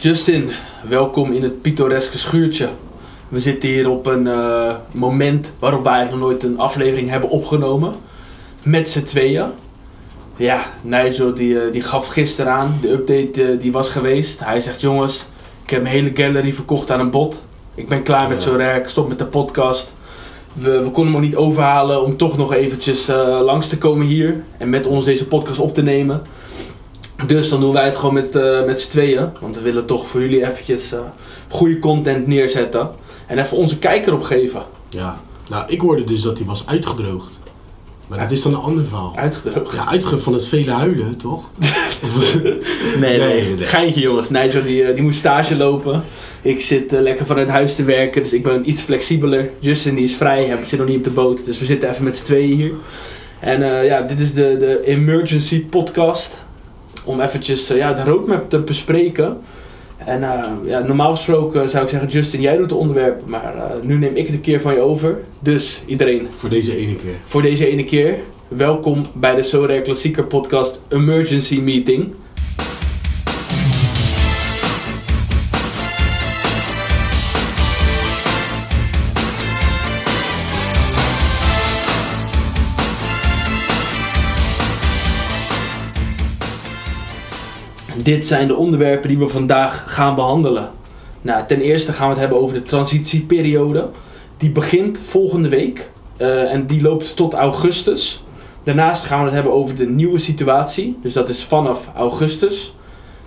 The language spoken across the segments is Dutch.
Justin, welkom in het pittoreske schuurtje. We zitten hier op een eh, moment waarop wij eigenlijk nog nooit een aflevering hebben opgenomen. Met z'n tweeën. Ja, Nigel die, eh, die gaf gisteren aan, de update eh, die was geweest. Hij zegt jongens, ik heb mijn hele gallery verkocht aan een bot. Ik ben klaar met zo'n werk, ik stop met de podcast. We, we konden hem ook niet overhalen om toch nog eventjes langs te komen hier. En met ons deze podcast op te nemen. Dus dan doen wij het gewoon met, eh, met z'n tweeën. Want we willen toch voor jullie eventjes eh, goede content neerzetten. En even onze kijker opgeven. Ja, nou ik hoorde dus dat hij was uitgedroogd. Maar dat is dan een ander verhaal. Uitgedroogd. Ja, uitgedroogd van het vele huilen, toch? Nee, nee, Nee. Geintje jongens. Nigel die, eh, die moet stage lopen. Ik zit lekker vanuit huis te werken, dus ik ben iets flexibeler. Justin die is vrij, hij zit nog niet op de boot. Dus we zitten even met z'n tweeën hier. En eh, ja, dit is de, de Emergency Podcast. Om eventjes eh, ja, de roadmap te bespreken. En eh, ja, normaal gesproken zou ik zeggen, Justin, jij doet de onderwerp. Maar eh, nu neem ik het een keer van je over. Dus iedereen, voor deze ene keer. voor deze ene keer. Welkom bij de Sorare Klassieker Podcast Emergency Meeting. Dit zijn de onderwerpen die we vandaag gaan behandelen. Nou, ten eerste gaan we het hebben over de transitieperiode. Die begint volgende week eh, en die loopt tot augustus. Daarnaast gaan we het hebben over de nieuwe situatie. Dus dat is vanaf augustus.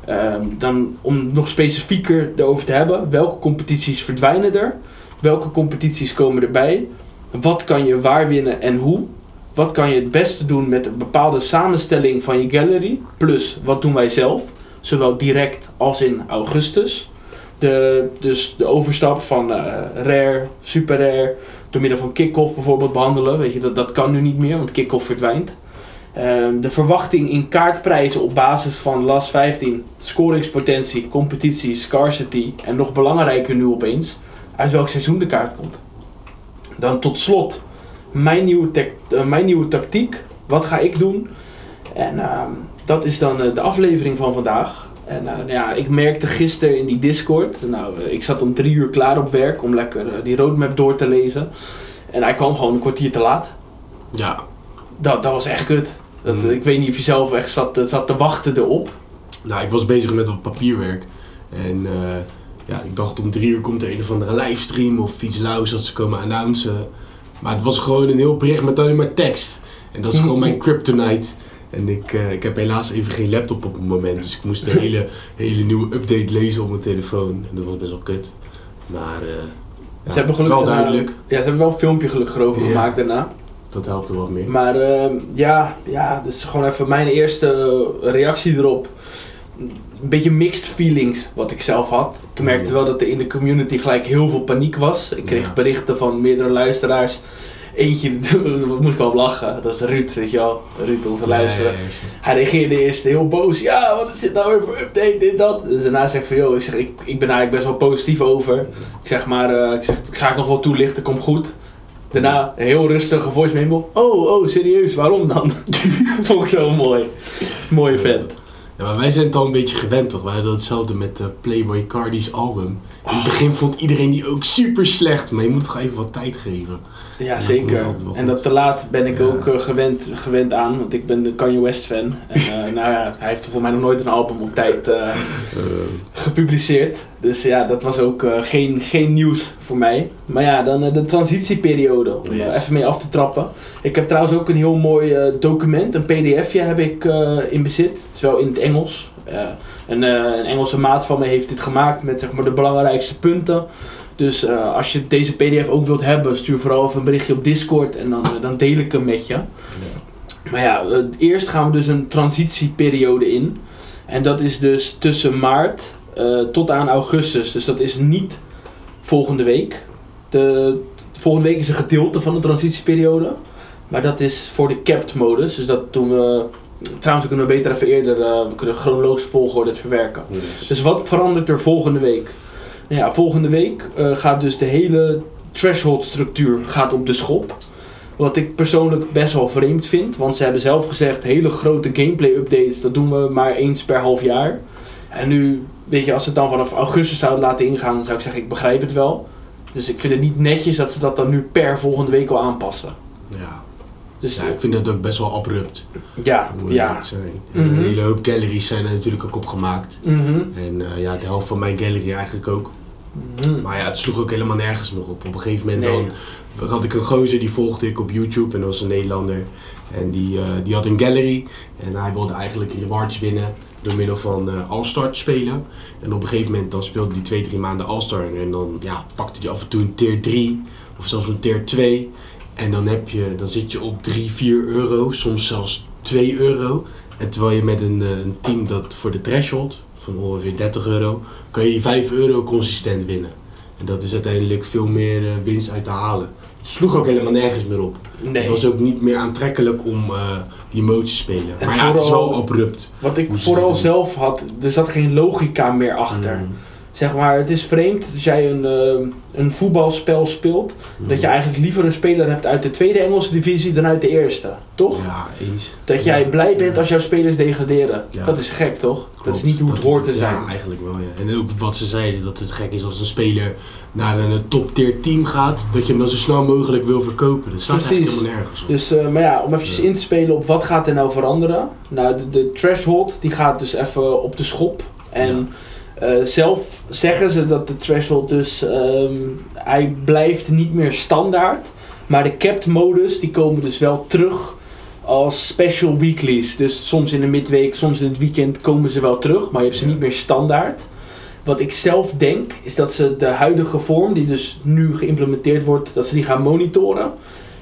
Ehm, dan om nog specifieker erover te hebben. Welke competities verdwijnen er? Welke competities komen erbij? Wat kan je waar winnen en hoe? Wat kan je het beste doen met een bepaalde samenstelling van je gallery? Plus, wat doen wij zelf? Zowel direct als in augustus. De, dus de overstap van eh, rare, super rare, door middel van kick-off bijvoorbeeld behandelen. Weet je, dat, dat kan nu niet meer, want kick-off verdwijnt. Ehm, de verwachting in kaartprijzen op basis van LAS 15, scoringspotentie, competitie, scarcity en nog belangrijker nu opeens, uit welk seizoen de kaart komt. Dan tot slot mijn nieuwe, eh, mijn nieuwe tactiek. Wat ga ik doen? En ehm, dat is dan eh, de aflevering van vandaag. En eh, nou ja, ik merkte gisteren in die Discord. Nou, eh, ik zat om drie uur klaar op werk om lekker die roadmap door te lezen. En hij kwam gewoon een kwartier te laat. Ja, Dat, dat was echt kut. Dat, Mm. Ik weet niet of je zelf echt zat, zat te wachten erop. nou ik was bezig met wat papierwerk. En ja, ik dacht om drie uur komt er een of andere livestream of iets lauws dat ze komen announcen. Maar het was gewoon een heel bericht met alleen maar tekst. En dat is gewoon mijn kryptonite. En ik, eh, ik heb helaas even geen laptop op het moment. Dus ik moest een hele, hele nieuwe update lezen op mijn telefoon. En dat was best wel kut. Maar eh, ja, ze hebben gelukkig wel daarna- duidelijk. Ja, ze hebben wel een filmpje gelukkig erover Ja. gemaakt daarna. Dat helpt er wat meer. Maar ehm, ja, ja, dus gewoon even mijn eerste reactie erop. Een beetje mixed feelings wat ik zelf had. Ik merkte Ja. wel dat er in de community gelijk heel veel paniek was. Ik kreeg Ja. berichten van meerdere luisteraars. Eentje, daar moest ik wel lachen. Dat is Ruud, weet je wel. Ruud, onze luisteraar. Hij reageerde eerst heel boos. Ja, wat is dit nou weer voor update, dit, dat. Dus daarna zeg ik van, joh, ik, zeg, ik, ik ben eigenlijk best wel positief over. Ik zeg maar, eh, ik zeg, ga ik nog wel toelichten, komt goed. Daarna heel rustige voice memo. Oh, oh, serieus, waarom dan? Vond ik zo mooi. Mooie vent. Ja, maar wij zijn het al een beetje gewend toch? Wij hadden hetzelfde met eh, Playboy Cardi's album. In het begin vond iedereen die ook super slecht, maar je moet toch even wat tijd geven. Ja, zeker. En dat te laat ben ik Ja. ook eh, gewend, gewend aan, want ik ben de Kanye West fan. En eh, nou ja, hij heeft volgens mij nog nooit een album op tijd eh, gepubliceerd. Dus ja, dat was ook geen, geen nieuws voor mij. Maar ja, dan de transitieperiode, om Yes. even mee af te trappen. Ik heb trouwens ook een heel mooi document, een pdfje heb ik in bezit. Het is wel in het Engels. Een, een Engelse maat van me heeft dit gemaakt met zeg maar, de belangrijkste punten. Dus eh, als je deze pdf ook wilt hebben, stuur vooral even een berichtje op Discord en dan, eh, dan deel ik hem met je. Maar ja, eh, eerst gaan we dus een transitieperiode in. En dat is dus tussen maart tot aan augustus. Dus dat is niet volgende week. De, volgende week is een gedeelte van de transitieperiode. Maar dat is voor de capped modus. Dus dat doen we. Trouwens, we kunnen beter even eerder. we kunnen chronologisch volgorde het verwerken. Dus wat verandert er volgende week? Nou ja, volgende week eh, gaat dus de hele threshold structuur gaat op de schop. Wat ik persoonlijk best wel vreemd vind. Want ze hebben zelf gezegd, hele grote gameplay updates, dat doen we maar eens per half jaar. En nu, weet je, als ze het dan vanaf augustus zouden laten ingaan, dan zou ik zeggen, ik begrijp het wel. Dus ik vind het niet netjes dat ze dat dan nu per volgende week al aanpassen. Ja. Dus ja, ik vind dat ook best wel abrupt. ja, Moet ja. zijn. Mhm. Een hele hoop galleries zijn er natuurlijk ook op gemaakt. Mhm. En eh, ja, de helft van mijn gallery eigenlijk ook. Mhm. Maar ja, het sloeg ook helemaal nergens meer op. Op een gegeven moment Nee. dan had ik een gozer, die volgde ik op YouTube. En dat was een Nederlander. En die, eh, die had een gallery. En hij wilde eigenlijk rewards winnen door middel van eh All-Star spelen. En op een gegeven moment dan speelde hij twee, drie maanden All-Star. En dan ja, pakte hij af en toe een tier 3 of zelfs een tier 2. En dan, heb je, dan zit je op 3, 4 euro, soms zelfs 2 euro. En terwijl je met een, eh, een team dat voor de threshold van ongeveer 30 euro, kan je die 5 euro consistent winnen. En dat is uiteindelijk veel meer eh, winst uit te halen. Het sloeg ook helemaal nergens meer op. Nee. Het was ook niet meer aantrekkelijk om eh, die mode te spelen. En maar ja, het is wel abrupt. Wat ik vooral zelf had, er zat geen logica meer achter. Mm. Zeg maar, het is vreemd als jij een, eh, een voetbalspel speelt, dat je eigenlijk liever een speler hebt uit de tweede Engelse divisie dan uit de eerste. Toch? Ja, eens. Dat jij blij bent als jouw spelers degraderen. Ja. Dat is gek, toch? Dat is niet hoe het Dat hoort te zijn. Ja, eigenlijk wel, ja. En ook wat ze zeiden, dat het gek is als een speler naar een top tier team gaat, dat je hem dan zo snel mogelijk wil verkopen. Dat staat Precies. helemaal nergens op. Dus, eh, maar ja, om even in te spelen op wat gaat er nou veranderen. Nou, de, de threshold die gaat dus even op de schop. En eh, zelf zeggen ze dat de threshold dus, ehm, hij blijft niet meer standaard. Maar de capped modus, die komen dus wel terug als special weeklies. Dus soms in de midweek, soms in het weekend komen ze wel terug. Maar je hebt ze Ja. niet meer standaard. Wat ik zelf denk, is dat ze de huidige vorm, die dus nu geïmplementeerd wordt, dat ze die gaan monitoren.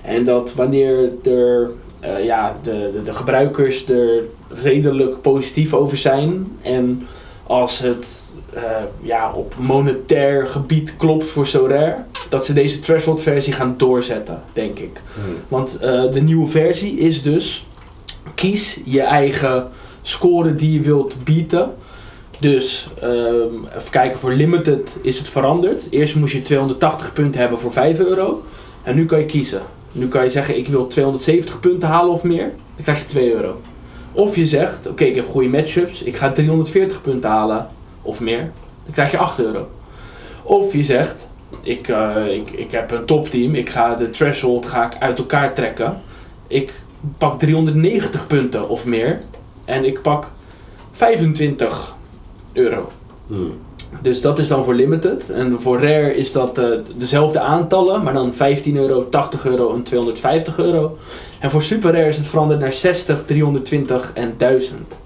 En dat wanneer er, eh, ja, de, de, de gebruikers er redelijk positief over zijn. En als het eh, ja, op monetair gebied klopt voor Sorare, dat ze deze threshold versie gaan doorzetten, denk ik. Hmm. Want eh, de nieuwe versie is dus, kies je eigen score die je wilt bieden. Dus ehm, even kijken, voor Limited is het veranderd. Eerst moest je 280 punten hebben voor 5 euro. En nu kan je kiezen. Nu kan je zeggen, ik wil 270 punten halen of meer. Dan krijg je 2 euro. Of je zegt, oké, ik heb goede matchups. Ik ga 340 punten halen of meer. Dan krijg je 8 euro. Of je zegt, ik, eh, ik, ik heb een topteam. Ik ga de threshold ga ik uit elkaar trekken. Ik pak 390 punten of meer. En ik pak 25 euro. Hmm. Dus dat is dan voor limited. En voor rare is dat eh, dezelfde aantallen, maar dan 15 euro, 80 euro en 250 euro. En voor super rare is het veranderd naar 60, 320 en 1000.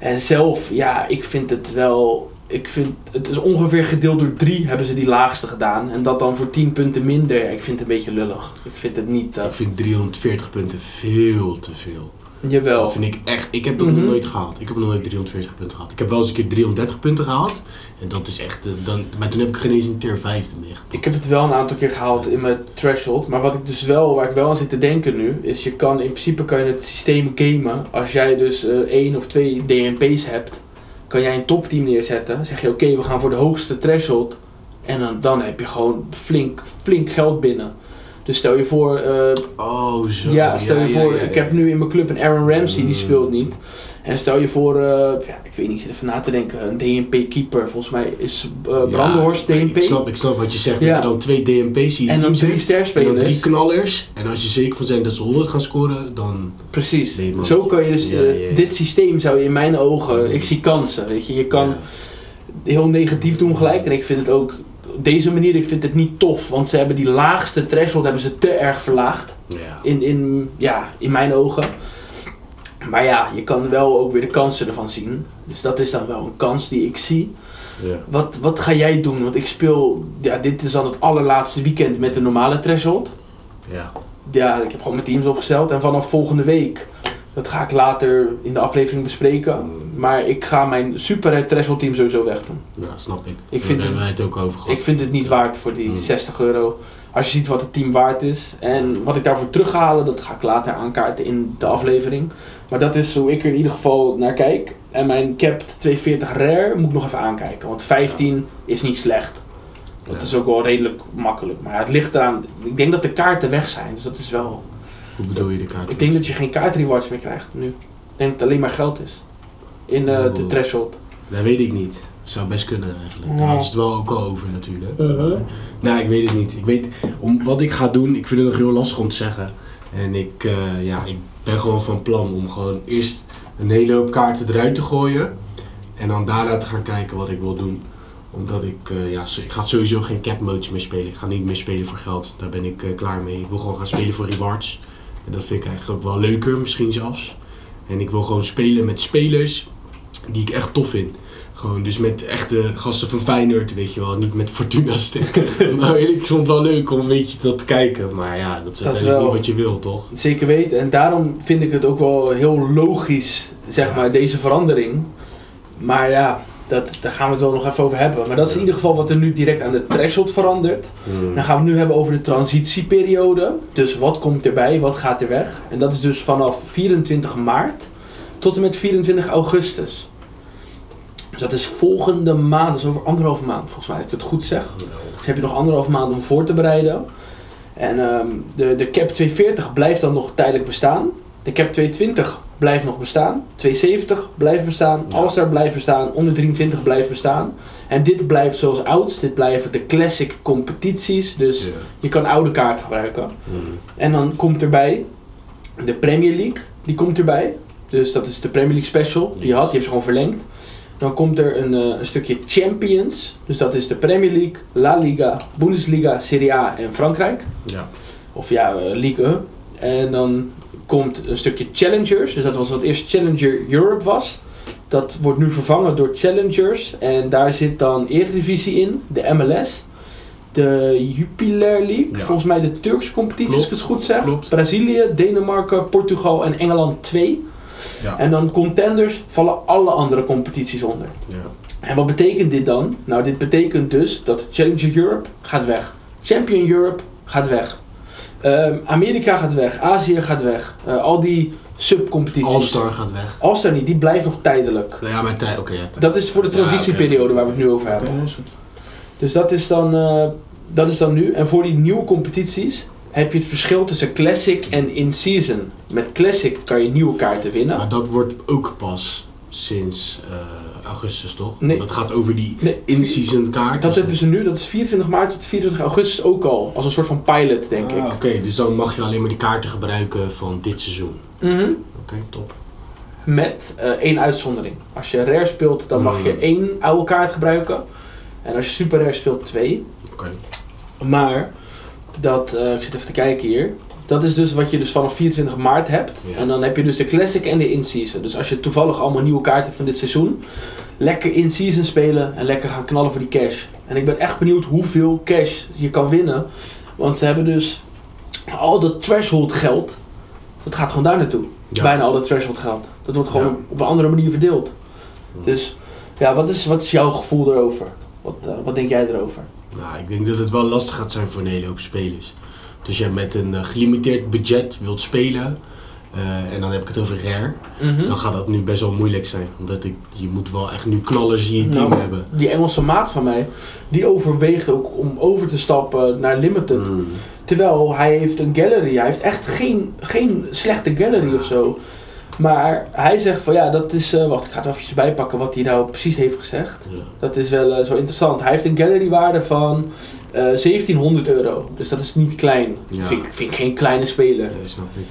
En zelf, ja, ik vind het wel. Ik vind het is ongeveer gedeeld door 3 hebben ze die laagste gedaan. En dat dan voor 10 punten minder. Ik vind het een beetje lullig. Ik vind het niet. eh, Ik vind 340 punten veel te veel. Jawel. Dat vind ik echt. Ik heb dat Mhm. nog nooit gehaald. Ik heb nog nooit 340 punten gehad. Ik heb wel eens een keer 330 punten gehad. En dat is echt. eh, dan, maar toen heb ik geen eens een tier 5 meer. gehad. Ik heb het wel een aantal keer gehaald in mijn threshold. Maar wat ik dus wel, waar ik wel aan zit te denken nu, is je kan in principe kan je het systeem gamen. Als jij dus eh, één of twee DMP's hebt, kan jij een topteam neerzetten. Zeg je oké, we gaan voor de hoogste threshold. En dan, dan heb je gewoon flink, flink geld binnen. Dus stel je voor, eh, Oh, zo. ja, stel je voor, ja, ik heb nu in mijn club een Aaron Ramsey, die Mm. speelt niet. En stel je voor, eh, ja, ik weet niet, zit even na te denken, een DMP-keeper, volgens mij is eh Brandenhorst DMP. Ik snap, ik snap wat je zegt. Dat je dan twee in je en dan drie zet. En dan sterspelers. drie knallers. En als je zeker van zijn dat ze 100 gaan scoren, dan. Precies. Zo kan je dus, dit systeem zou je in mijn ogen, ik zie kansen, weet je. Je kan heel negatief doen gelijk. En ik vind het ook, deze manier, ik vind het niet tof. Want ze hebben die laagste threshold hebben ze te erg verlaagd. Ja. In, in, ja, in mijn ogen. Maar ja, je kan wel ook weer de kansen ervan zien. Dus dat is dan wel een kans die ik zie. Ja. Wat, wat ga jij doen? Want ik speel, ja, dit is dan het allerlaatste weekend met de normale threshold. Ja. Ja, ik heb gewoon mijn teams opgesteld. En vanaf volgende week, dat ga ik later in de aflevering bespreken. Maar ik ga mijn super team sowieso wegdoen. Ja, snap ik. Ik Daar vind hebben wij het ook over gehad. Ik vind het niet waard voor die Hmm. 60 euro. Als je ziet wat het team waard is. En wat ik daarvoor terug ga halen, dat ga ik later aankaarten in de aflevering. Maar dat is hoe ik er in ieder geval naar kijk. En mijn capped 240 rare moet ik nog even aankijken. Want 15 is niet slecht. Dat Ja. is ook wel redelijk makkelijk. Maar het ligt eraan. Ik denk dat de kaarten weg zijn. Dus dat is wel. Hoe bedoel je de kaart? Ik denk dat je geen kaartrewards meer krijgt nu. Ik denk dat het alleen maar geld is. In eh, de threshold. Dat weet ik niet. Zou best kunnen eigenlijk. Daar hadden ze het wel ook al over natuurlijk. Mhm. Nou, ik weet het niet. Ik weet om wat ik ga doen. Ik vind het nog heel lastig om te zeggen. En ik, eh, ja, ik ben gewoon van plan om gewoon eerst een hele hoop kaarten eruit te gooien. En dan daarna te gaan kijken wat ik wil doen. Omdat ik, eh, ja, ik ga sowieso geen cap modes meer spelen. Ik ga niet meer spelen voor geld. Daar ben ik eh, klaar mee. Ik wil gewoon gaan spelen voor rewards. En dat vind ik eigenlijk ook wel leuker, misschien zelfs. En ik wil gewoon spelen met spelers die ik echt tof vind. Gewoon dus met echte gasten van Feyenoord, weet je wel. Niet met Fortuna stick. maar ik vond het wel leuk om een beetje dat te kijken. Maar ja, dat is Dat uiteindelijk wel. niet wat je wil, toch? Zeker weten. En daarom vind ik het ook wel heel logisch, zeg Ja. maar, deze verandering. Maar ja, dat, daar gaan we het wel nog even over hebben. Maar dat is in ieder geval wat er nu direct aan de threshold verandert. Dan gaan we het nu hebben over de transitieperiode. Dus wat komt erbij, wat gaat er weg? En dat is dus vanaf 24 maart tot en met 24 augustus. Dus dat is volgende maand, dat is over anderhalve maand volgens mij, als ik het goed zeg. Dus heb je nog anderhalve maand om voor te bereiden. En ehm, de, de cap 240 blijft dan nog tijdelijk bestaan. De cap 220 blijft nog bestaan. 270 blijft bestaan. Ja. All-Star blijft bestaan. Onder 23 blijft bestaan. En dit blijft zoals ouds. Dit blijven de classic competities. Dus Ja. je kan oude kaarten gebruiken. Mhm. En dan komt erbij de Premier League. Die komt erbij. Dus dat is de Premier League special. Die je had. Die hebben ze gewoon verlengd. Dan komt er een, eh, een stukje Champions. Dus dat is de Premier League, La Liga, Bundesliga, Serie A en Frankrijk. Ja. Of ja, eh, Ligue 1. En dan komt een stukje Challengers. Dus dat was wat eerst Challenger Europe was. Dat wordt nu vervangen door Challengers. En daar zit dan Eredivisie in, de MLS. De Jupiler League, Ja. volgens mij de Turkse competitie, als ik het goed zeg. Klopt. Brazilië, Denemarken, Portugal en Engeland 2. Ja. En dan contenders vallen alle andere competities onder. Ja. En wat betekent dit dan? Nou, dit betekent dus dat Challenger Europe gaat weg. Champion Europe gaat weg. Ehm, Amerika gaat weg. Azië gaat weg. Eh, al die subcompetities. All-Star gaat weg. All-Star niet, die blijft nog tijdelijk. Nou ja, maar tijd. Oké, ja. Dat is voor de Ja, transitieperiode waar we het nu over hebben. dat is goed. Dus dat is, dan, eh, dat is dan nu. En voor die nieuwe competities heb je het verschil tussen Classic en In-Season. Met Classic kan je nieuwe kaarten winnen. Maar dat wordt ook pas sinds eh, augustus, toch? Nee. Dat gaat over die Nee, in-season kaarten. dat hebben ze nu, dat is 24 maart tot 24 augustus ook al. Als een soort van pilot, denk Ah, ik. Oké, dus dan mag je alleen maar die kaarten gebruiken van dit seizoen. Mhm. Oké, top. Met eh, één uitzondering. Als je rare speelt, dan mag je Hmm. één oude kaart gebruiken. En als je super rare speelt, twee. Oké. Maar, dat, eh, ik zit even te kijken hier. Dat is dus wat je dus vanaf 24 maart hebt. Ja. En dan heb je dus de Classic en de In-Season. Dus als je toevallig allemaal nieuwe kaarten hebt van dit seizoen. Lekker In-Season spelen en lekker gaan knallen voor die cash. En ik ben echt benieuwd hoeveel cash je kan winnen. Want ze hebben dus al dat threshold geld. Dat gaat gewoon daar naartoe. Ja. Bijna al dat threshold geld. Dat wordt gewoon Ja. op een andere manier verdeeld. Dus ja, wat is, wat is jouw gevoel erover? Wat, eh, wat denk jij erover? Nou, ik denk dat het wel lastig gaat zijn voor een hele hoop spelers. Dus je met een eh, gelimiteerd budget wilt spelen, eh, en dan heb ik het over rare, Mhm. dan gaat dat nu best wel moeilijk zijn. Omdat ik, je moet wel echt nu knallers in je team Nou, hebben. Die Engelse maat van mij, die overweegt ook om over te stappen naar Limited. Mm. Terwijl hij heeft een gallery. Hij heeft echt geen, geen slechte gallery of zo. Maar hij zegt van ja, dat is... eh, wacht, ik ga het even bijpakken wat hij nou precies heeft gezegd. Ja. Dat is wel eh, zo interessant. Hij heeft een gallerywaarde van eh 1700 euro. Dus dat is niet klein. Ja. Vind, ik- vind ik geen kleine speler. Nee, snap ik.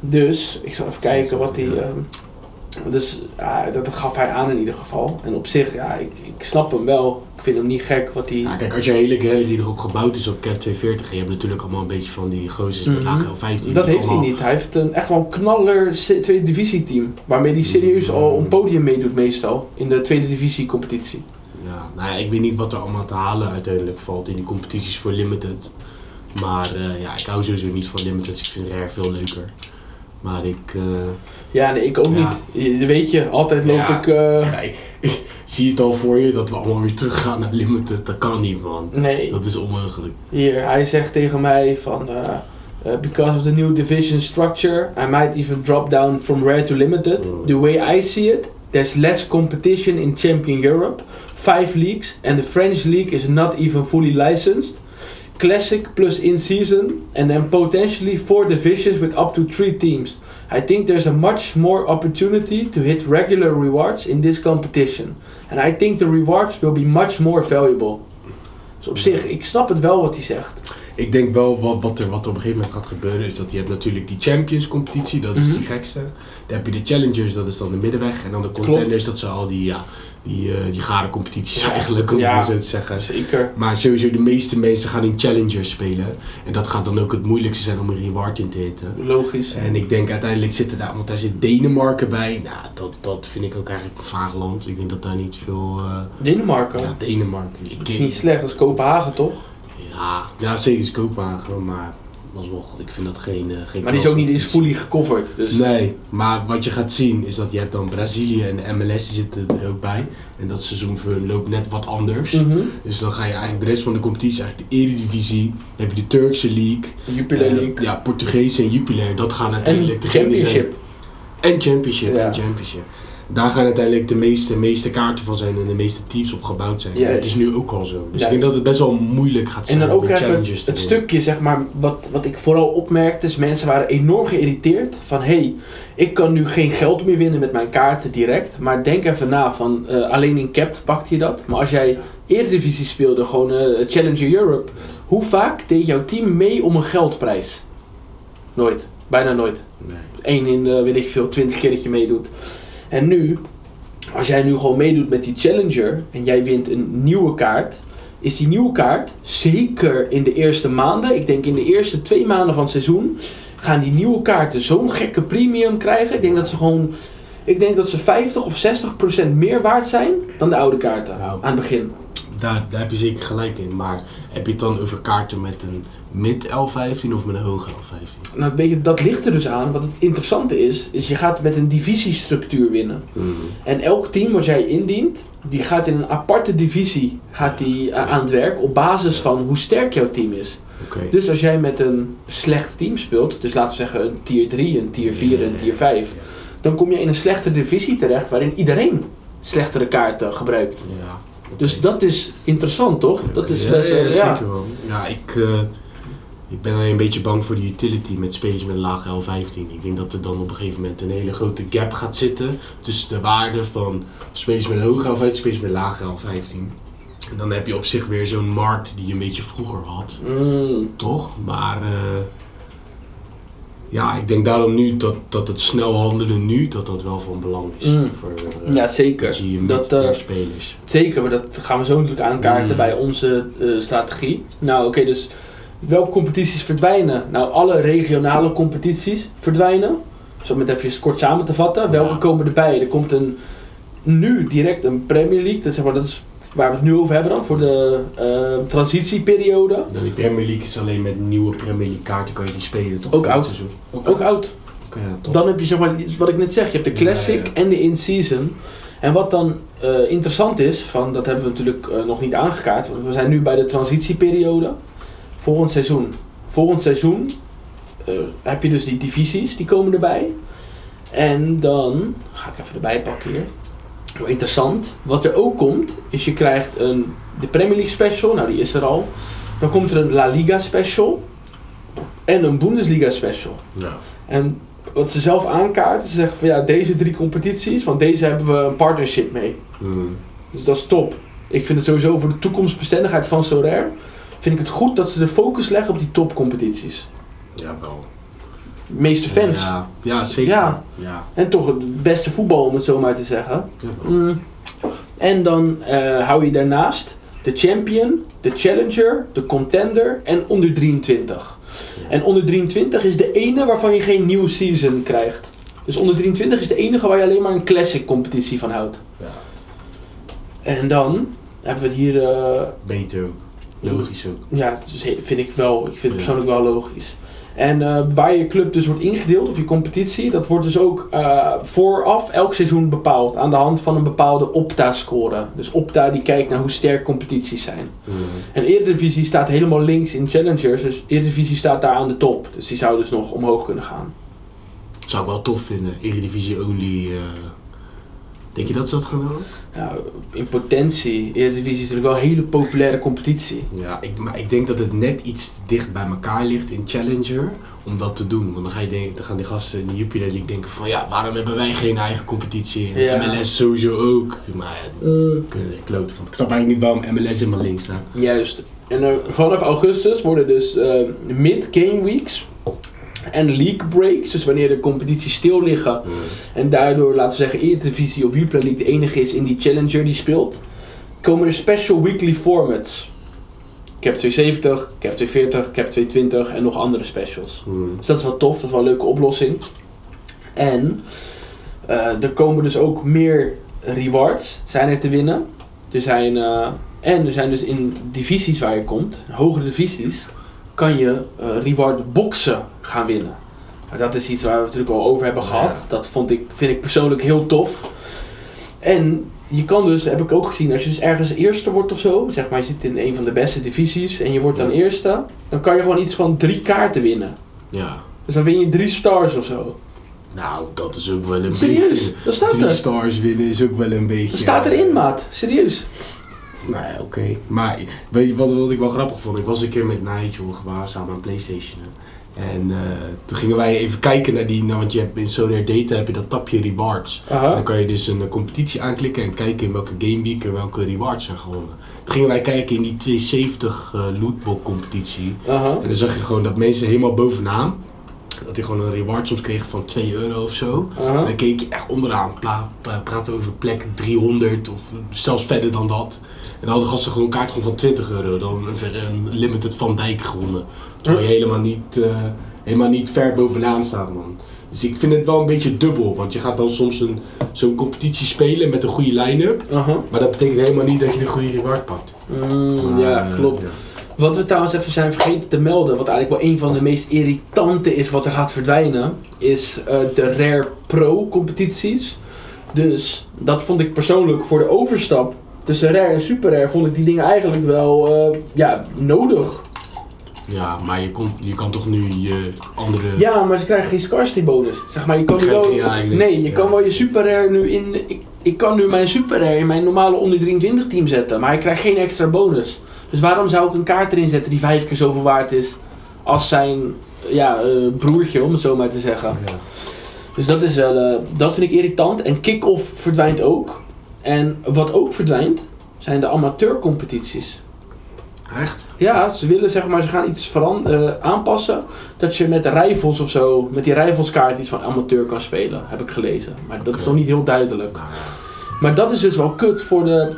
Dus ik zal even kijken wat hij. Dus ja, dat, dat gaf hij aan in ieder geval. En op zich, ja, ik, ik snap hem wel. Ik vind hem niet gek wat hij. Ja, kijk, als je hele gallery erop gebouwd is op Cat 240, en je hebt natuurlijk allemaal een beetje van die gozers met Mhm. AGL 15. dat heeft hij niet. Hij heeft een, echt wel een knaller tweede divisie team. Waarmee hij serieus al om podium meedoet meestal. In de tweede divisie competitie. Ja, nou ja, ik weet niet wat er allemaal te halen uiteindelijk valt in die competities voor Limited. Maar eh, ja, ik hou sowieso niet van Limited, ik vind Rare veel leuker. Maar ik, eh, Ja, nee, ik ook Ja. niet. Weet je, altijd loop Ja. ik... ja, ik, ik zie het al voor je dat we allemaal weer teruggaan naar Limited. Dat kan niet, man. nee. Dat is onmogelijk. Hier, hij zegt tegen mij van... eh, because of the new division structure, I might even drop down from rare to limited. Mm. The way I see it, there's less competition in Champion Europe. Five leagues, and the French league is not even fully licensed. Classic plus in-season, and then potentially four divisions with up to three teams. I think there's a much more opportunity to hit regular rewards in this competition. And I think the rewards will be much more valuable. Dus op zich, ik snap het wel wat hij zegt. Ik denk wel wat, wat, er, wat er op een gegeven moment gaat gebeuren is dat je hebt natuurlijk die Champions competitie, dat is Mhm. die gekste. Dan heb je de Challengers, dat is dan de middenweg. En dan de Contenders, dat zijn al die, ja, die, eh, die gare competities eigenlijk, om het Ja. zo te zeggen. Zeker. Maar sowieso de meeste mensen gaan in Challengers spelen. En dat gaat dan ook het moeilijkste zijn om een reward in te hitten. Logisch. En ik denk uiteindelijk zit er daar, want daar zit Denemarken bij. Nou, dat, dat vind ik ook eigenlijk een vaag land. Ik denk dat daar niet veel... eh, Denemarken. ja, Denemarken. Dat is niet slecht, dat is Kopenhagen toch? Ja, ja, zeker is Kopenhagen, maar alsnog, ik vind dat geen... eh, geen Maar die is ook niet eens fully gecoverd. Dus Nee, maar wat je gaat zien is dat je hebt dan Brazilië en de MLS die zitten er ook bij. En dat seizoen loopt net wat anders. Mhm. Dus dan ga je eigenlijk de rest van de competitie, eigenlijk de Eredivisie, dan heb je de Turkse League, Jupiler eh, League. ja, Portugese en Jupiler, dat gaan en degene zijn- Championship. En Championship, Ja. en Championship. Daar gaan uiteindelijk de meeste, meeste kaarten van zijn en de meeste teams op gebouwd zijn. En Juist. Dat is nu ook al zo. Dus ik denk dat het best wel moeilijk gaat En zijn dan om ook even het stukje, zeg maar, wat, wat ik vooral opmerkte, is mensen waren enorm geïrriteerd van hé, hey, ik kan nu geen geld meer winnen met mijn kaarten direct, maar denk even na van eh, alleen in Capped pakte je dat. Maar als jij Eredivisie speelde, gewoon eh, Challenger Europe, hoe vaak deed jouw team mee om een geldprijs? Nooit, bijna nooit. Nee. Eén in de, weet ik veel, twintig keer dat je meedoet. En nu, als jij nu gewoon meedoet met die Challenger en jij wint een nieuwe kaart, is die nieuwe kaart, zeker in de eerste maanden, ik denk in de eerste twee maanden van het seizoen, gaan die nieuwe kaarten zo'n gekke premium krijgen. Ik denk dat ze gewoon, ik denk dat ze 50 of 60 procent meer waard zijn dan de oude kaarten Nou. aan het begin. Daar, daar heb je zeker gelijk in. Maar heb je het dan over kaarten met een mid L15 of met een hoge L15? Nou, weet je, dat ligt er dus aan. Wat het interessante is, is je gaat met een divisiestructuur winnen. En elk team wat jij indient, die gaat in een aparte divisie gaat die, eh, aan het werk op basis van hoe sterk jouw team is. Dus als jij met een slecht team speelt, dus laten we zeggen een tier 3, een tier 4 en een tier 5, dan kom je in een slechte divisie terecht waarin iedereen slechtere kaarten gebruikt. Ja. Dus dat is interessant toch? Dat is ja, best ja, wel, ja. zeker wel. Ja, ik, eh, ik ben alleen een beetje bang voor de utility met spelers met een lage L15. Ik denk dat er dan op een gegeven moment een hele grote gap gaat zitten tussen de waarde van spelers met een hoge L15 en spelers met een lage L15. En dan heb je op zich weer zo'n markt die je een beetje vroeger had. Mm, toch? Maar eh, ja, ik denk daarom nu dat, dat het snel handelen nu, dat dat wel van belang is. Mm. Voor eh, ja, zeker. dat eh, spelers. Zeker, maar dat gaan we zo natuurlijk aankaarten Mm. bij onze strategie. Nou, oké, dus welke competities verdwijnen? Nou, alle regionale competities verdwijnen. Dus om het even kort samen te vatten. Welke Ja. komen erbij? Er komt een, nu direct een Premier League. Dat, zeg maar, dat is waar we het nu over hebben dan, voor de eh, transitieperiode. Die Premier League is alleen met nieuwe Premier League kaarten kan je die spelen, toch? Ook oud. seizoen. Ook oud. Ja. Dan heb je zeg maar, wat ik net zeg, je hebt de classic Ja, en de in-season. En wat dan eh, interessant is, van, dat hebben we natuurlijk eh, nog niet aangekaart, want we zijn nu bij de transitieperiode. Volgend seizoen. Volgend seizoen eh, heb je dus die divisies, die komen erbij. En dan, ga ik even erbij pakken hier. Wel interessant. Wat er ook komt, is je krijgt een, de Premier League special, nou die is er al. Dan komt er een La Liga special. En een Bundesliga special. Ja. En wat ze zelf aankaarten, ze zeggen van ja, deze drie competities, want deze hebben we een partnership mee. Mm. Dus dat is top. Ik vind het sowieso voor de toekomstbestendigheid van Sorare, vind ik het goed dat ze de focus leggen op die topcompetities. ja, wel. De meeste fans. Ja, ja zeker. Ja. ja. En toch het beste voetbal, om het zo maar te zeggen. Mm. En dan eh, hou je daarnaast de champion, de challenger, de contender en onder 23. En onder 23 is de ene waarvan je geen nieuw season krijgt. Dus onder 23 is de enige waar je alleen maar een classic competitie van houdt. Ja. En dan hebben we het hier, eh, Beter ook. Logisch ook. ja, vind ik wel, ik vind het persoonlijk wel logisch. En eh, waar je club dus wordt ingedeeld, of je competitie, dat wordt dus ook eh, vooraf elk seizoen bepaald aan de hand van een bepaalde Opta-score. Dus Opta die kijkt naar hoe sterk competities zijn. Mm. En Eredivisie staat helemaal links in Challengers, dus Eredivisie staat daar aan de top. Dus die zou dus nog omhoog kunnen gaan. Zou ik wel tof vinden. Eredivisie only. eh, Denk je dat ze dat gaan doen? Nou, in potentie, Eredivisie is natuurlijk wel een hele populaire competitie. Ja, ik, maar ik denk dat het net iets te dicht bij elkaar ligt in Challenger om dat te doen. Want dan, ga je denken, dan gaan die gasten in de Jupiler League denken van ja, waarom hebben wij geen eigen competitie? En Ja. MLS sowieso ook. Maar ja, daar kunnen er kloten van. Ik snap eigenlijk niet waarom MLS helemaal links staat. Juist. En er, vanaf augustus worden dus eh, mid-game weeks en league breaks, dus wanneer de competities stil liggen en daardoor, laten we zeggen, Eredivisie of Jupiler League de enige is in die Challenger die speelt, komen er special weekly formats. Cap 270, Cap 240, Cap 220 en nog andere specials. Hmm. Dus dat is wel tof, dat is wel een leuke oplossing. En eh, er komen dus ook meer rewards zijn er te winnen. Er zijn, eh, en er zijn dus in divisies waar je komt, hogere divisies, kan je eh, reward boxen gaan winnen. Nou, dat is iets waar we natuurlijk al over hebben gehad. Ja. Dat vond ik, vind ik persoonlijk heel tof. En je kan dus, heb ik ook gezien, als je dus ergens eerste wordt of zo, zeg maar je zit in een van de beste divisies en je wordt dan eerste, dan kan je gewoon iets van drie kaarten winnen. Ja. Dus dan win je drie stars of zo. Nou, dat is ook wel een Serieus, beetje... dat staat Drie er. stars winnen is ook wel een beetje... Dat staat erin, maat. Serieus. Nou ja, oké. Maar weet je wat, wat ik wel grappig vond? Ik was een keer met Nigel gewaar samen aan Playstation. En eh, toen gingen wij even kijken naar die... Nou, want je hebt in Solar Data heb je dat tapje rewards. En dan kan je dus een eh, competitie aanklikken en kijken in welke gameweek en welke rewards zijn gewonnen. Toen gingen wij kijken in die 270 eh lootbox competitie. En dan zag je gewoon dat mensen helemaal bovenaan... Dat die gewoon een reward soms kregen van 2 euro of zo. En dan keek je echt onderaan. Praten we over plek 300 of zelfs verder dan dat. En dan hadden gasten gewoon een kaart gewoon van 20 euro. Dan een, ver- een limited Van Dijk gewonnen. Terwijl je helemaal niet, eh, helemaal niet ver bovenaan staat, man. Dus ik vind het wel een beetje dubbel. Want je gaat dan soms een, zo'n competitie spelen met een goede line-up. Maar dat betekent helemaal niet dat je een goede reward pakt. Mm, ja, Maar, klopt. ja. Wat we trouwens even zijn vergeten te melden, wat eigenlijk wel een van de meest irritante is wat er gaat verdwijnen, is eh, de Rare Pro competities. Dus dat vond ik persoonlijk voor de overstap tussen Rare en Super Rare, vond ik die dingen eigenlijk wel eh, ja, nodig. Ja, maar je, kon, je kan toch nu je andere... Ja, maar ze krijgen geen scarcity bonus. Zeg maar, je kan nu wel... Nee, je ja. kan wel je super rare nu in... Ik, ik kan nu mijn super rare in mijn normale onder 23 team zetten, maar ik krijg geen extra bonus. Dus waarom zou ik een kaart erin zetten die vijf keer zoveel waard is als zijn ja, eh, broertje, om het zo maar te zeggen. Ja. Dus dat is wel... eh, dat vind ik irritant. En kick-off verdwijnt ook. En wat ook verdwijnt, zijn de amateurcompetities. Echt? Ja, ze willen zeg maar, ze gaan iets veran- eh, aanpassen. Dat je met de rivals of zo, met die rivalskaart iets van amateur kan spelen, heb ik gelezen. Maar dat is nog niet heel duidelijk. Maar dat is dus wel kut voor de,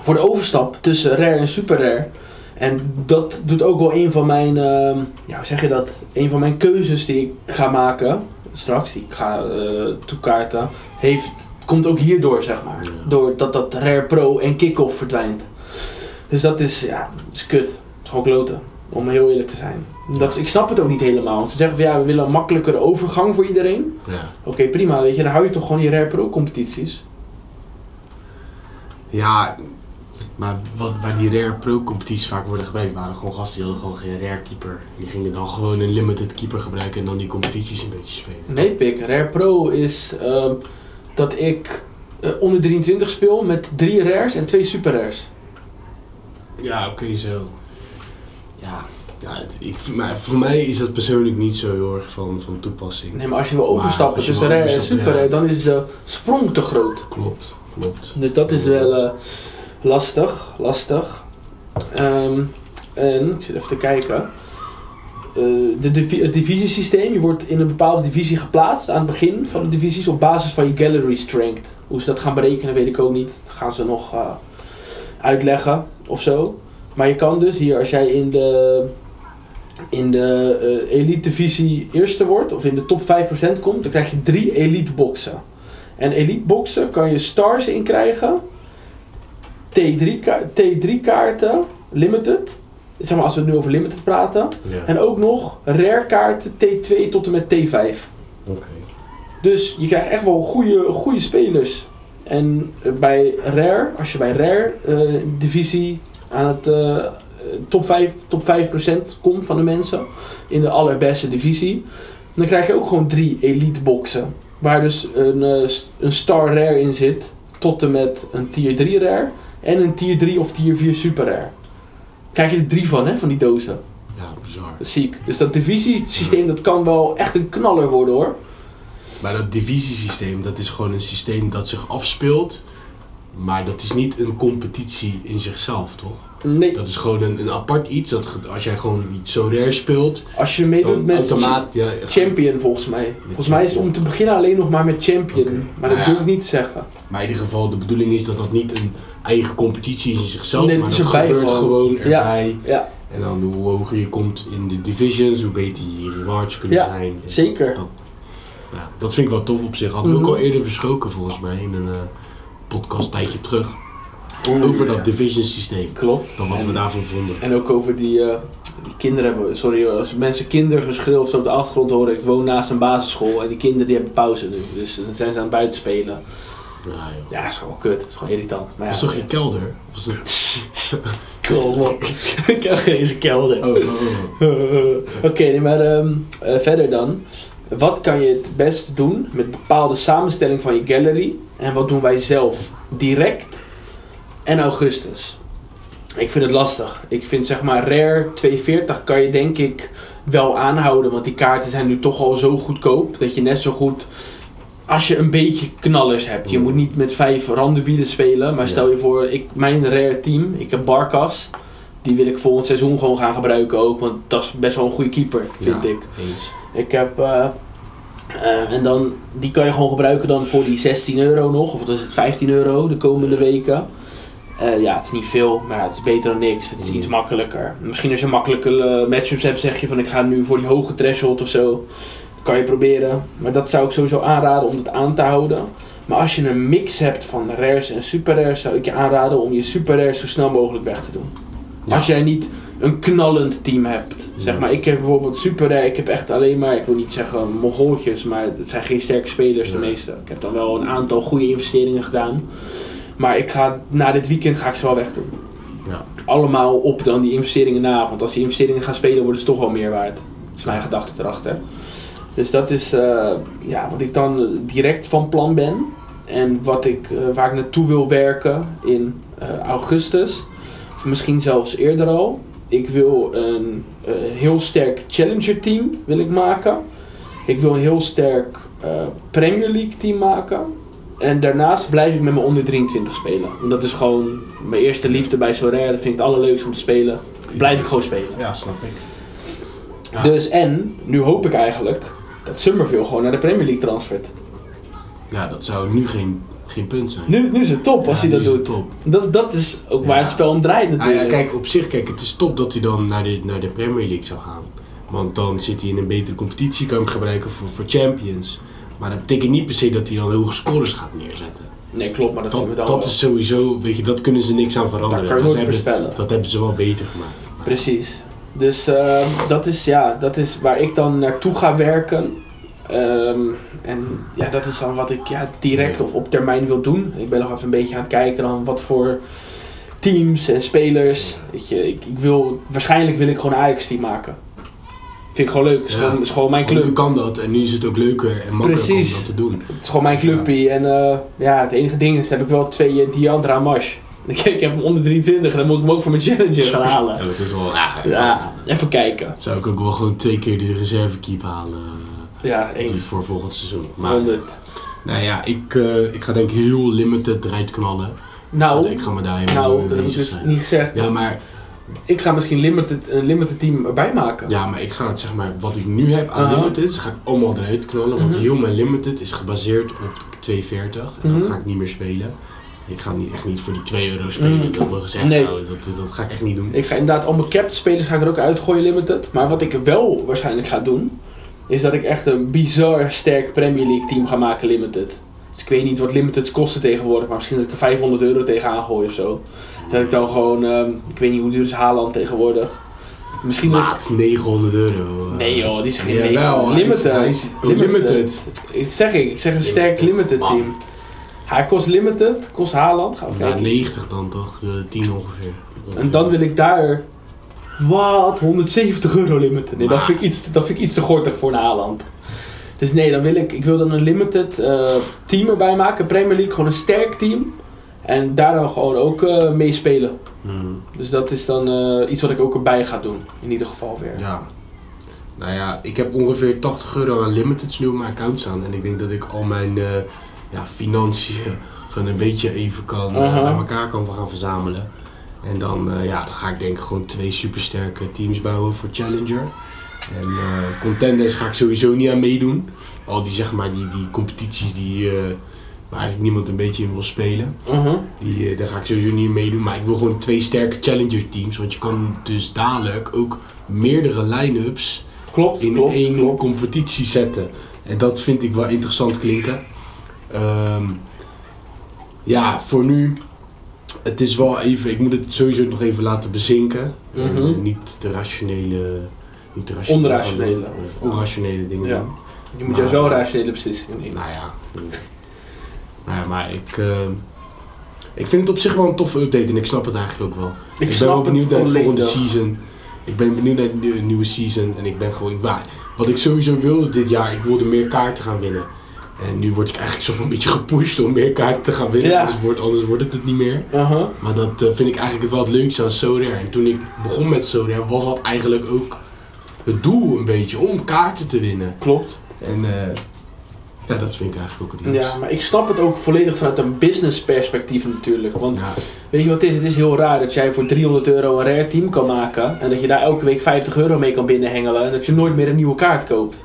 voor de overstap tussen rare en super rare. En dat doet ook wel een van mijn, ehm, ja, hoe zeg je dat? Een van mijn keuzes die ik ga maken straks, die ik ga eh, toekaarten, heeft, komt ook hierdoor, zeg maar. Ja. Doordat dat rare pro en kick-off verdwijnt. Dus dat is, ja, dat is kut. Het is gewoon kloten. Om heel eerlijk te zijn. Dat ik snap het ook niet helemaal. Want ze zeggen van ja, we willen een makkelijkere overgang voor iedereen. ja. Oké, prima, weet je, dan hou je toch gewoon die rare pro competities. Ja, maar wat, waar die rare pro competities vaak worden gebruikt, waren gewoon gasten die hadden gewoon geen rare keeper. Die gingen dan gewoon een limited keeper gebruiken en dan die competities een beetje spelen. Nee, pik. Rare Pro is ehm, dat ik eh, onder 23 speel met drie rares en twee super rares. Ja, oké, zo. Ja, ja het, ik, maar voor mij is dat persoonlijk niet zo heel erg van, van toepassing. Nee, maar als je wil overstappen als je tussen rare en super rare, ja. dan is de sprong te groot. Klopt, klopt. Dus dat is wel eh, lastig, lastig. Ehm, en, ik zit even te kijken. Eh, de het divisiesysteem, je wordt in een bepaalde divisie geplaatst aan het begin van de divisies op basis van je gallery strength. Hoe ze dat gaan berekenen weet ik ook niet. Dat gaan ze nog eh, uitleggen of zo. Maar je kan dus hier, als jij in de, in de eh, elite divisie eerste wordt, of in de top 5% komt, dan krijg je drie elite boxen. En elite boxen kan je stars in krijgen, T3, ka- T3 kaarten, limited. Zeg maar als we het nu over limited praten. Ja. En ook nog rare kaarten T2 tot en met T5. Oké. Dus je krijgt echt wel goede, goede spelers. En eh, bij Rare, als je bij Rare eh, divisie aan het eh, top, 5, top 5% komt van de mensen in de allerbeste divisie, dan krijg je ook gewoon drie elite boxen. Waar dus een, een star rare in zit tot en met een tier 3 rare en een tier 3 of tier 4 super rare. Krijg je er drie van, hè, van die dozen. Ja, bizar. Dat is ziek. Dus dat divisiesysteem, dat kan wel echt een knaller worden hoor. Maar dat divisiesysteem, dat is gewoon een systeem dat zich afspeelt. Maar dat is niet een competitie in zichzelf, toch? Nee, Dat is gewoon een, een apart iets. Dat als jij gewoon niet zo rare speelt, als je meedoet met automaat... Ja, champion volgens mij. Volgens mij is het om te beginnen alleen nog maar met champion. Maar dat Nou ja. durf ik niet te zeggen. Maar in ieder geval, de bedoeling is dat dat niet een eigen competitie is in zichzelf. Nee, het maar is dat gebeurt gewoon. erbij. Ja, En dan hoe hoger je komt in de divisions, hoe beter je rewards kunnen zijn. En zeker. Dat, dat vind ik wel tof op zich. Hadden we Mhm. ook al eerder besproken volgens mij in een eh, podcast een tijdje terug. Oeh, over dat ja. division systeem. klopt. Dan wat En- we daarvan vonden. En ook over die, eh, die kinderen hebben, sorry als mensen kindergeschreeuw of zo op de achtergrond horen. Ik woon naast een basisschool en die kinderen die hebben pauze nu. Dus dan zijn ze aan het buiten spelen. Ja. Ja, dat is gewoon kut. Dat is gewoon irritant. Maar ja, Was toch je kelder? Of was het... Kom op. Ik heb deze kelder. Oh, oh, oh. Oké, nee, maar ehm, eh, verder dan. Wat kan je het best doen met bepaalde samenstelling van je gallery? En wat doen wij zelf direct en augustus? Ik vind het lastig. Ik vind zeg maar Rare 240 kan je denk ik wel aanhouden. Want die kaarten zijn nu toch al zo goedkoop. Dat je net zo goed... Als je een beetje knallers hebt. Je moet niet met vijf randenbieden spelen. Maar stel je voor, ik, mijn Rare team. Ik heb Barkas. Die wil ik volgend seizoen gewoon gaan gebruiken ook. Want dat is best wel een goede keeper, vind Ja, ik. Eens. Ik heb... eh, eh, en dan, die kan je gewoon gebruiken dan voor die 16 euro nog. Of wat is het, 15 euro de komende weken. Eh, ja, het is niet veel, maar het is beter dan niks. Het is Mm. iets makkelijker. Misschien als je makkelijke eh, matchups hebt, zeg je van ik ga nu voor die hoge threshold of zo. Kan je proberen. Maar dat zou ik sowieso aanraden om dat aan te houden. Maar als je een mix hebt van rares en super rares, zou ik je aanraden om je super rares zo snel mogelijk weg te doen. Ja. Als jij niet een knallend team hebt. Zeg maar, ik heb bijvoorbeeld super rare, ik heb echt alleen maar, ik wil niet zeggen mogoltjes, maar het zijn geen sterke spelers de meeste. Ik heb dan wel een aantal goede investeringen gedaan. Maar ik ga, na dit weekend ga ik ze wel wegdoen. Ja. Allemaal op dan die investeringen na. Want als die investeringen gaan spelen, worden ze toch wel meer waard. Dat is mijn gedachte erachter. Dus dat is eh, ja, wat ik dan eh, direct van plan ben. En wat ik, eh, waar ik naartoe wil werken in augustus. Of misschien zelfs eerder al. Ik wil een heel sterk Challenger team wil ik maken. Ik wil een heel sterk Premier League team maken. En daarnaast blijf ik met mijn onder 23 spelen. Want dat is gewoon mijn eerste liefde bij Sorare. Dat vind ik het allerleukste om te spelen. Blijf ik gewoon spelen. Ja, snap ik. Ja. Dus en, nu hoop ik eigenlijk dat Summerville gewoon naar de Premier League transfert. Ja, dat zou nu geen, geen punt zijn. Nu, nu is het top als Ja, hij dat doet. top. Dat, dat is ook waar het spel om draait Nou natuurlijk. ja, kijk, op zich, kijk, het is top dat hij dan naar de, naar de Premier League zou gaan. Want dan zit hij in een betere competitie, kan hem gebruiken voor, voor Champions. Maar dat betekent niet per se dat hij dan hoge scores gaat neerzetten. Nee, klopt, maar dat, zien we Dat, dan dat wel. is sowieso, weet je, dat kunnen ze niks aan veranderen. Dat kan je nooit ze hebben- voorspellen. Dat hebben ze wel beter gemaakt. Precies. Dus eh, dat, is, ja, dat is waar ik dan naartoe ga werken. Ehm, en ja, dat is dan wat ik ja, direct of op termijn wil doen. Ik ben nog even een beetje aan het kijken dan wat voor teams en spelers. Weet je, ik, ik wil, waarschijnlijk wil ik gewoon een Ajax-team maken. Vind ik gewoon leuk. Het is, Ja. gewoon, het is gewoon mijn Want nu club. kan dat en nu is het ook leuker en makkelijker Precies. om dat te doen. Het is gewoon mijn Ja. clubpie. En eh, ja, het enige ding is, heb ik wel twee uh, Diandra Mash. Ik, ik heb hem onder 23 en dan moet ik hem ook voor mijn challenger gaan Ja, halen. dat is wel, ja, Ja, even kijken. Zou ik ook wel gewoon twee keer de reservekeep halen. Ja, eh, eens. Voor volgend seizoen. Maar 100. nou ja, ik, eh, ik ga denk ik heel limited eruit knallen. Nou, ik ga me daar helemaal nou mee dat heb ik bezig dus zijn. niet gezegd. Ja, maar, Ik ga misschien limited, een limited team erbij maken. ja, maar ik ga het zeg maar, wat ik nu heb aan Aha. limited, ga ik allemaal eruit knallen. Want Mhm. heel mijn limited is gebaseerd op 240 en dat Mhm. ga ik niet meer spelen. Ik ga niet, echt niet voor die 2 euro spelen, Mhm. dat wil gezegd Nee. houden. Dat, dat ga ik echt niet doen. Ik ga inderdaad al mijn capped spelers ga ik er ook uitgooien limited. Maar wat ik wel waarschijnlijk ga doen, is dat ik echt een bizar sterk Premier League team ga maken limited. Dus ik weet niet wat limiteds kosten tegenwoordig, maar misschien dat ik er 500 euro tegenaan gooi of zo. Dat ik dan gewoon, ehm, ik weet niet hoe duur is Haaland tegenwoordig. Misschien dat Maat, 900 euro. eh. Nee joh, die is geen Ja, wel, hij is- limited. hij is ook limited. Ik zeg ik, ik zeg een sterk limited Man. team. Hij kost limited, kost Haaland, ga Ja, kijken. 90 dan toch, de 10 ongeveer. En dan wil ik daar. Wat? 170 euro limited. Nee, dat vind ik iets, dat vind ik iets te gortig voor een Haaland. Dus nee, dan wil ik, ik wil dan een limited eh, team erbij maken. Premier League, gewoon een sterk team. En daar dan gewoon ook eh mee spelen. Hmm. Dus dat is dan eh, iets wat ik ook erbij ga doen. In ieder geval weer. Ja. Nou ja, ik heb ongeveer 80 euro aan limiteds nu op mijn account staan. En ik denk dat ik al mijn eh, ja, financiën gewoon een beetje even kan, eh, Aha. bij elkaar kan gaan verzamelen. En dan, eh, ja, dan ga ik denk ik gewoon twee supersterke teams bouwen voor Challenger. En eh, contenders ga ik sowieso niet aan meedoen. Al die, zeg maar, die, die competities die, eh, waar eigenlijk niemand een beetje in wil spelen. Mhm. Die, eh, daar ga ik sowieso niet in meedoen. Maar ik wil gewoon twee sterke challenger teams. Want je kan dus dadelijk ook meerdere line-ups Klopt, in klopt, één klopt. competitie zetten. En dat vind ik wel interessant klinken. Ehm, ja, voor nu. Het is wel even. Ik moet het sowieso nog even laten bezinken. En, Mhm. niet de rationele. Niet de rationele Onrationele, Of onrationele dingen Ja. doen. Je moet juist wel rationele beslissingen nemen. Nou ja. nou ja, maar ik. eh, ik vind het op zich wel een toffe update en ik snap het eigenlijk ook wel. ik ben wel benieuwd naar de volgende season. Ik ben benieuwd naar de nieuwe- season en ik ben gewoon. Ik, wa- wat ik sowieso wilde dit jaar, ik wilde meer kaarten gaan winnen. En nu word ik eigenlijk zo van een beetje gepusht om meer kaarten te gaan winnen. Ja. Anders, wordt, anders wordt het het niet meer. Uh-huh. Maar dat eh, vind ik eigenlijk wel het leukste aan Sodare. En toen ik begon met Sodare was dat eigenlijk ook het doel een beetje om kaarten te winnen. Klopt. En eh, ja, dat vind ik eigenlijk ook het leukste. Ja, maar ik snap het ook volledig vanuit een business perspectief natuurlijk. Want Ja. weet je wat het is? Het is heel raar dat jij voor 300 euro een rare team kan maken. En dat je daar elke week 50 euro mee kan binnenhengelen. En dat je nooit meer een nieuwe kaart koopt.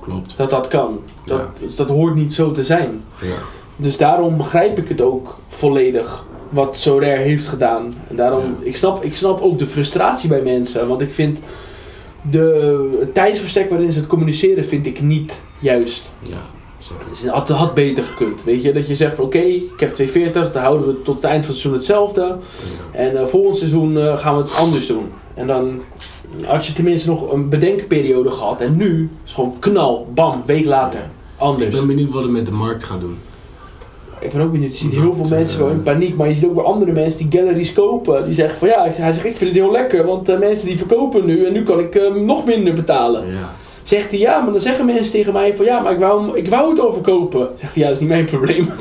klopt. Dat dat kan. Dat, dus dat hoort niet zo te zijn. Ja. Dus daarom begrijp ik het ook volledig. Wat Sorare heeft gedaan. En daarom, Ja. ik, snap, ik snap ook de frustratie bij mensen. Want ik vind de, het tijdsbestek waarin ze het communiceren, vind ik niet juist. ja. Het had, had beter gekund. Weet je, dat je zegt van oké, ik heb 240, dan houden we tot het eind van het seizoen hetzelfde. Ja. En eh, volgend seizoen eh, gaan we het anders doen. En dan had je tenminste nog een bedenkperiode gehad. En nu is gewoon knal, bam, week later. Ik Anders. ben benieuwd wat het met de markt gaat doen. Ik ben ook benieuwd. Je ziet heel veel mensen wel in paniek. Maar je ziet ook weer andere mensen die galleries kopen. Die zeggen van ja, hij zegt ik vind het heel lekker. Want eh, mensen die verkopen nu. En nu kan ik eh, nog minder betalen. Ja. Zegt hij ja, maar dan zeggen mensen tegen mij van ja, maar ik wou, ik wou het overkopen. Zegt hij ja, dat is niet mijn probleem.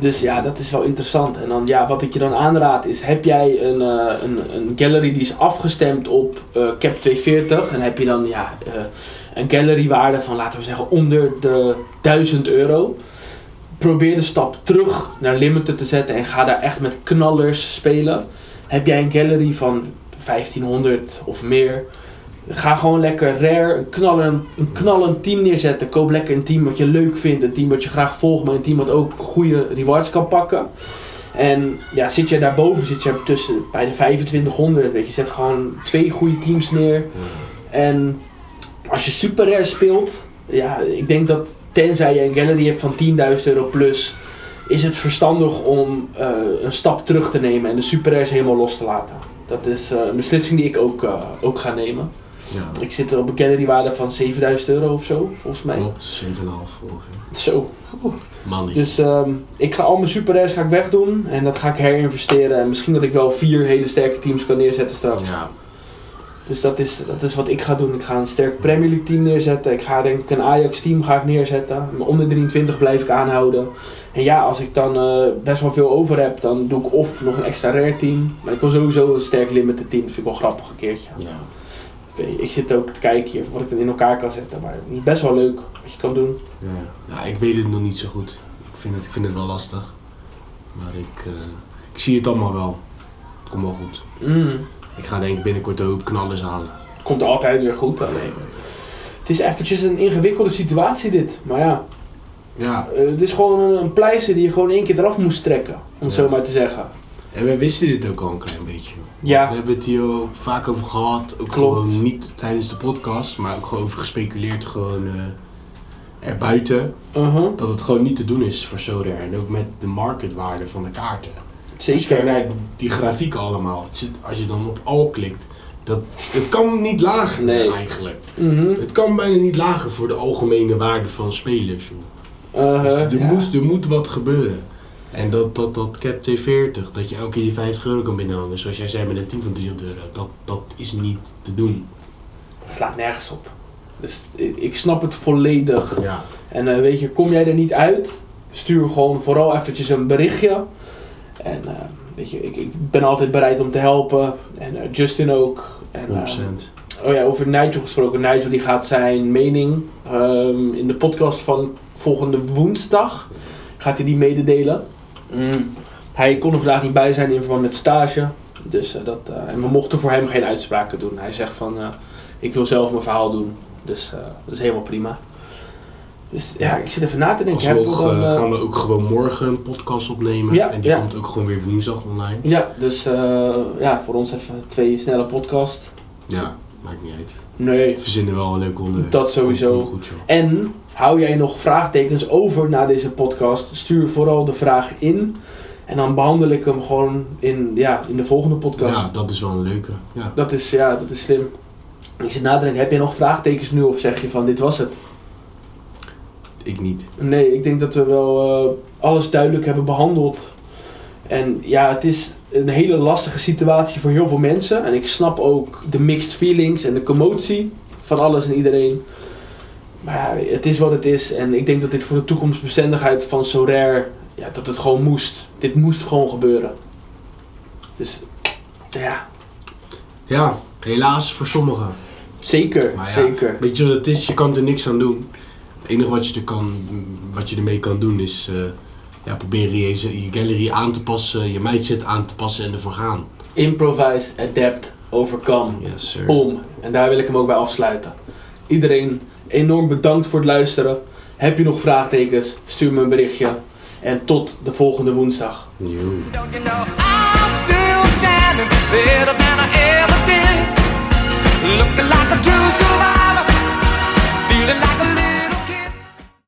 Dus ja, dat is wel interessant. En dan ja, wat ik je dan aanraad is, heb jij een, eh, een, een gallery die is afgestemd op eh, cap 240 en heb je dan ja, een gallery waarde van laten we zeggen onder de 1000 euro. Probeer de stap terug naar limited te zetten en ga daar echt met knallers spelen. Heb jij een gallery van 1500 of meer, Ga gewoon lekker rare, een knallend, een knallend team neerzetten. Koop lekker een team wat je leuk vindt. Een team wat je graag volgt, maar een team wat ook goede rewards kan pakken. En ja, zit je daarboven, zit je tussen bij de 2500. Weet je, zet gewoon twee goede teams neer. En als je super rare speelt, ja, ik denk dat tenzij je een gallery hebt van 10.000 euro plus, is het verstandig om eh, een stap terug te nemen en de super rares helemaal los te laten. Dat is eh, een beslissing die ik ook, eh, ook ga nemen. Ja, Ik zit op een gallerywaarde van 7000 euro of zo, volgens mij. klopt. 7,5 ongeveer. Zo. Mannetje. Dus ehm, ik ga al mijn super rares ga ik wegdoen en dat ga ik herinvesteren. En misschien dat ik wel vier hele sterke teams kan neerzetten straks. ja, Dus dat is, dat is wat ik ga doen. Ik ga een sterk Premier League team neerzetten. Ik ga denk ik een Ajax team ga ik neerzetten. Mijn onder 23 blijf ik aanhouden. En ja, als ik dan eh, best wel veel over heb, dan doe ik of nog een extra rare team. Maar ik wil sowieso een sterk limited team. Dat vind ik wel grappig een keertje. ja. Ik zit ook te kijken hier wat ik dan in elkaar kan zetten. Maar het is best wel leuk wat je kan doen. Ja. ik weet het nog niet zo goed. Ik vind het, ik vind het wel lastig. Maar ik, eh, ik zie het allemaal wel. Het komt wel goed. Mm. Ik ga denk ik binnenkort een hoop knallers halen. Komt altijd weer goed. Alleen. Het is eventjes een ingewikkelde situatie dit. Maar ja, Ja, eh, het is gewoon een, een pleister die je gewoon één keer eraf moest trekken. Om het zo maar te zeggen. en we wisten dit ook al een klein beetje. Ja. We hebben het hier ook vaak over gehad. Ook Klopt. gewoon niet tijdens de podcast, maar ook gewoon over gespeculeerd gewoon eh erbuiten. Uh-huh. Dat het gewoon niet te doen is voor Sodare. En ook met de marketwaarde van de kaarten. Als je kijkt Zeker. naar die grafieken allemaal. Als je dan op al klikt. Dat, het kan niet lager Nee. eigenlijk. Mhm. Het kan bijna niet lager voor de algemene waarde van spelers. Uh-huh, Dus er, ja. moet, er moet wat gebeuren. En dat, dat, dat cap 240, dat je elke keer die 50 euro kan binnenhalen. Zoals jij zei met een team van 300 euro. Dat, dat is niet te doen. Het slaat nergens op. Dus ik, ik snap het volledig. Ja. En eh, weet je, kom jij er niet uit, stuur gewoon vooral eventjes een berichtje. En eh, weet je, ik, ik ben altijd bereid om te helpen. En eh, Justin ook. En, 100%. eh, oh ja, over Nigel gesproken. Nigel die gaat zijn mening ehm, in de podcast van volgende woensdag. Gaat hij die mededelen. Mm. Hij kon er vandaag niet bij zijn in verband met stage. Dus eh, dat, eh, en we mochten voor hem geen uitspraken doen. Hij zegt van, eh, ik wil zelf mijn verhaal doen. Dus eh, dat is helemaal prima. Dus ja, ik zit even na te denken. Alsnog dan, eh, eh, gaan we ook gewoon morgen een podcast opnemen. Ja, en die ja. komt ook gewoon weer woensdag online. Ja, dus eh, ja, voor ons even twee snelle podcast. Ja, maakt niet uit. Nee. We verzinnen wel een leuke onderwerp. Dat sowieso. Goed. En hou jij nog vraagtekens over na deze podcast? Stuur vooral de vraag in. En dan behandel ik hem gewoon in, ja, in de volgende podcast. Ja, dat is wel een leuke. Ja. Dat, is, ja, dat is slim. Ik zit na te denken, heb jij nog vraagtekens nu of zeg je van dit was het? Ik niet. Nee, ik denk dat we wel eh, alles duidelijk hebben behandeld. En ja, het is een hele lastige situatie voor heel veel mensen. En ik snap ook de mixed feelings en de commotie van alles en iedereen. Maar ja, het is wat het is. En ik denk dat dit voor de toekomstbestendigheid van Sorare, ja, dat het gewoon moest. Dit moest gewoon gebeuren. Dus ja, Ja, helaas voor sommigen. zeker, ja, zeker. Weet je wat het is? Je kan er niks aan doen. Het enige wat je, er kan, wat je ermee kan doen is eh, ja, proberen je, je gallery aan te passen, je mindset aan te passen en ervoor gaan. Improvise, adapt, overcome. Yes, sir. Boom. En daar wil ik hem ook bij afsluiten. Iedereen enorm bedankt voor het luisteren. Heb je nog vraagtekens? Stuur me een berichtje. En tot de volgende woensdag. Yo.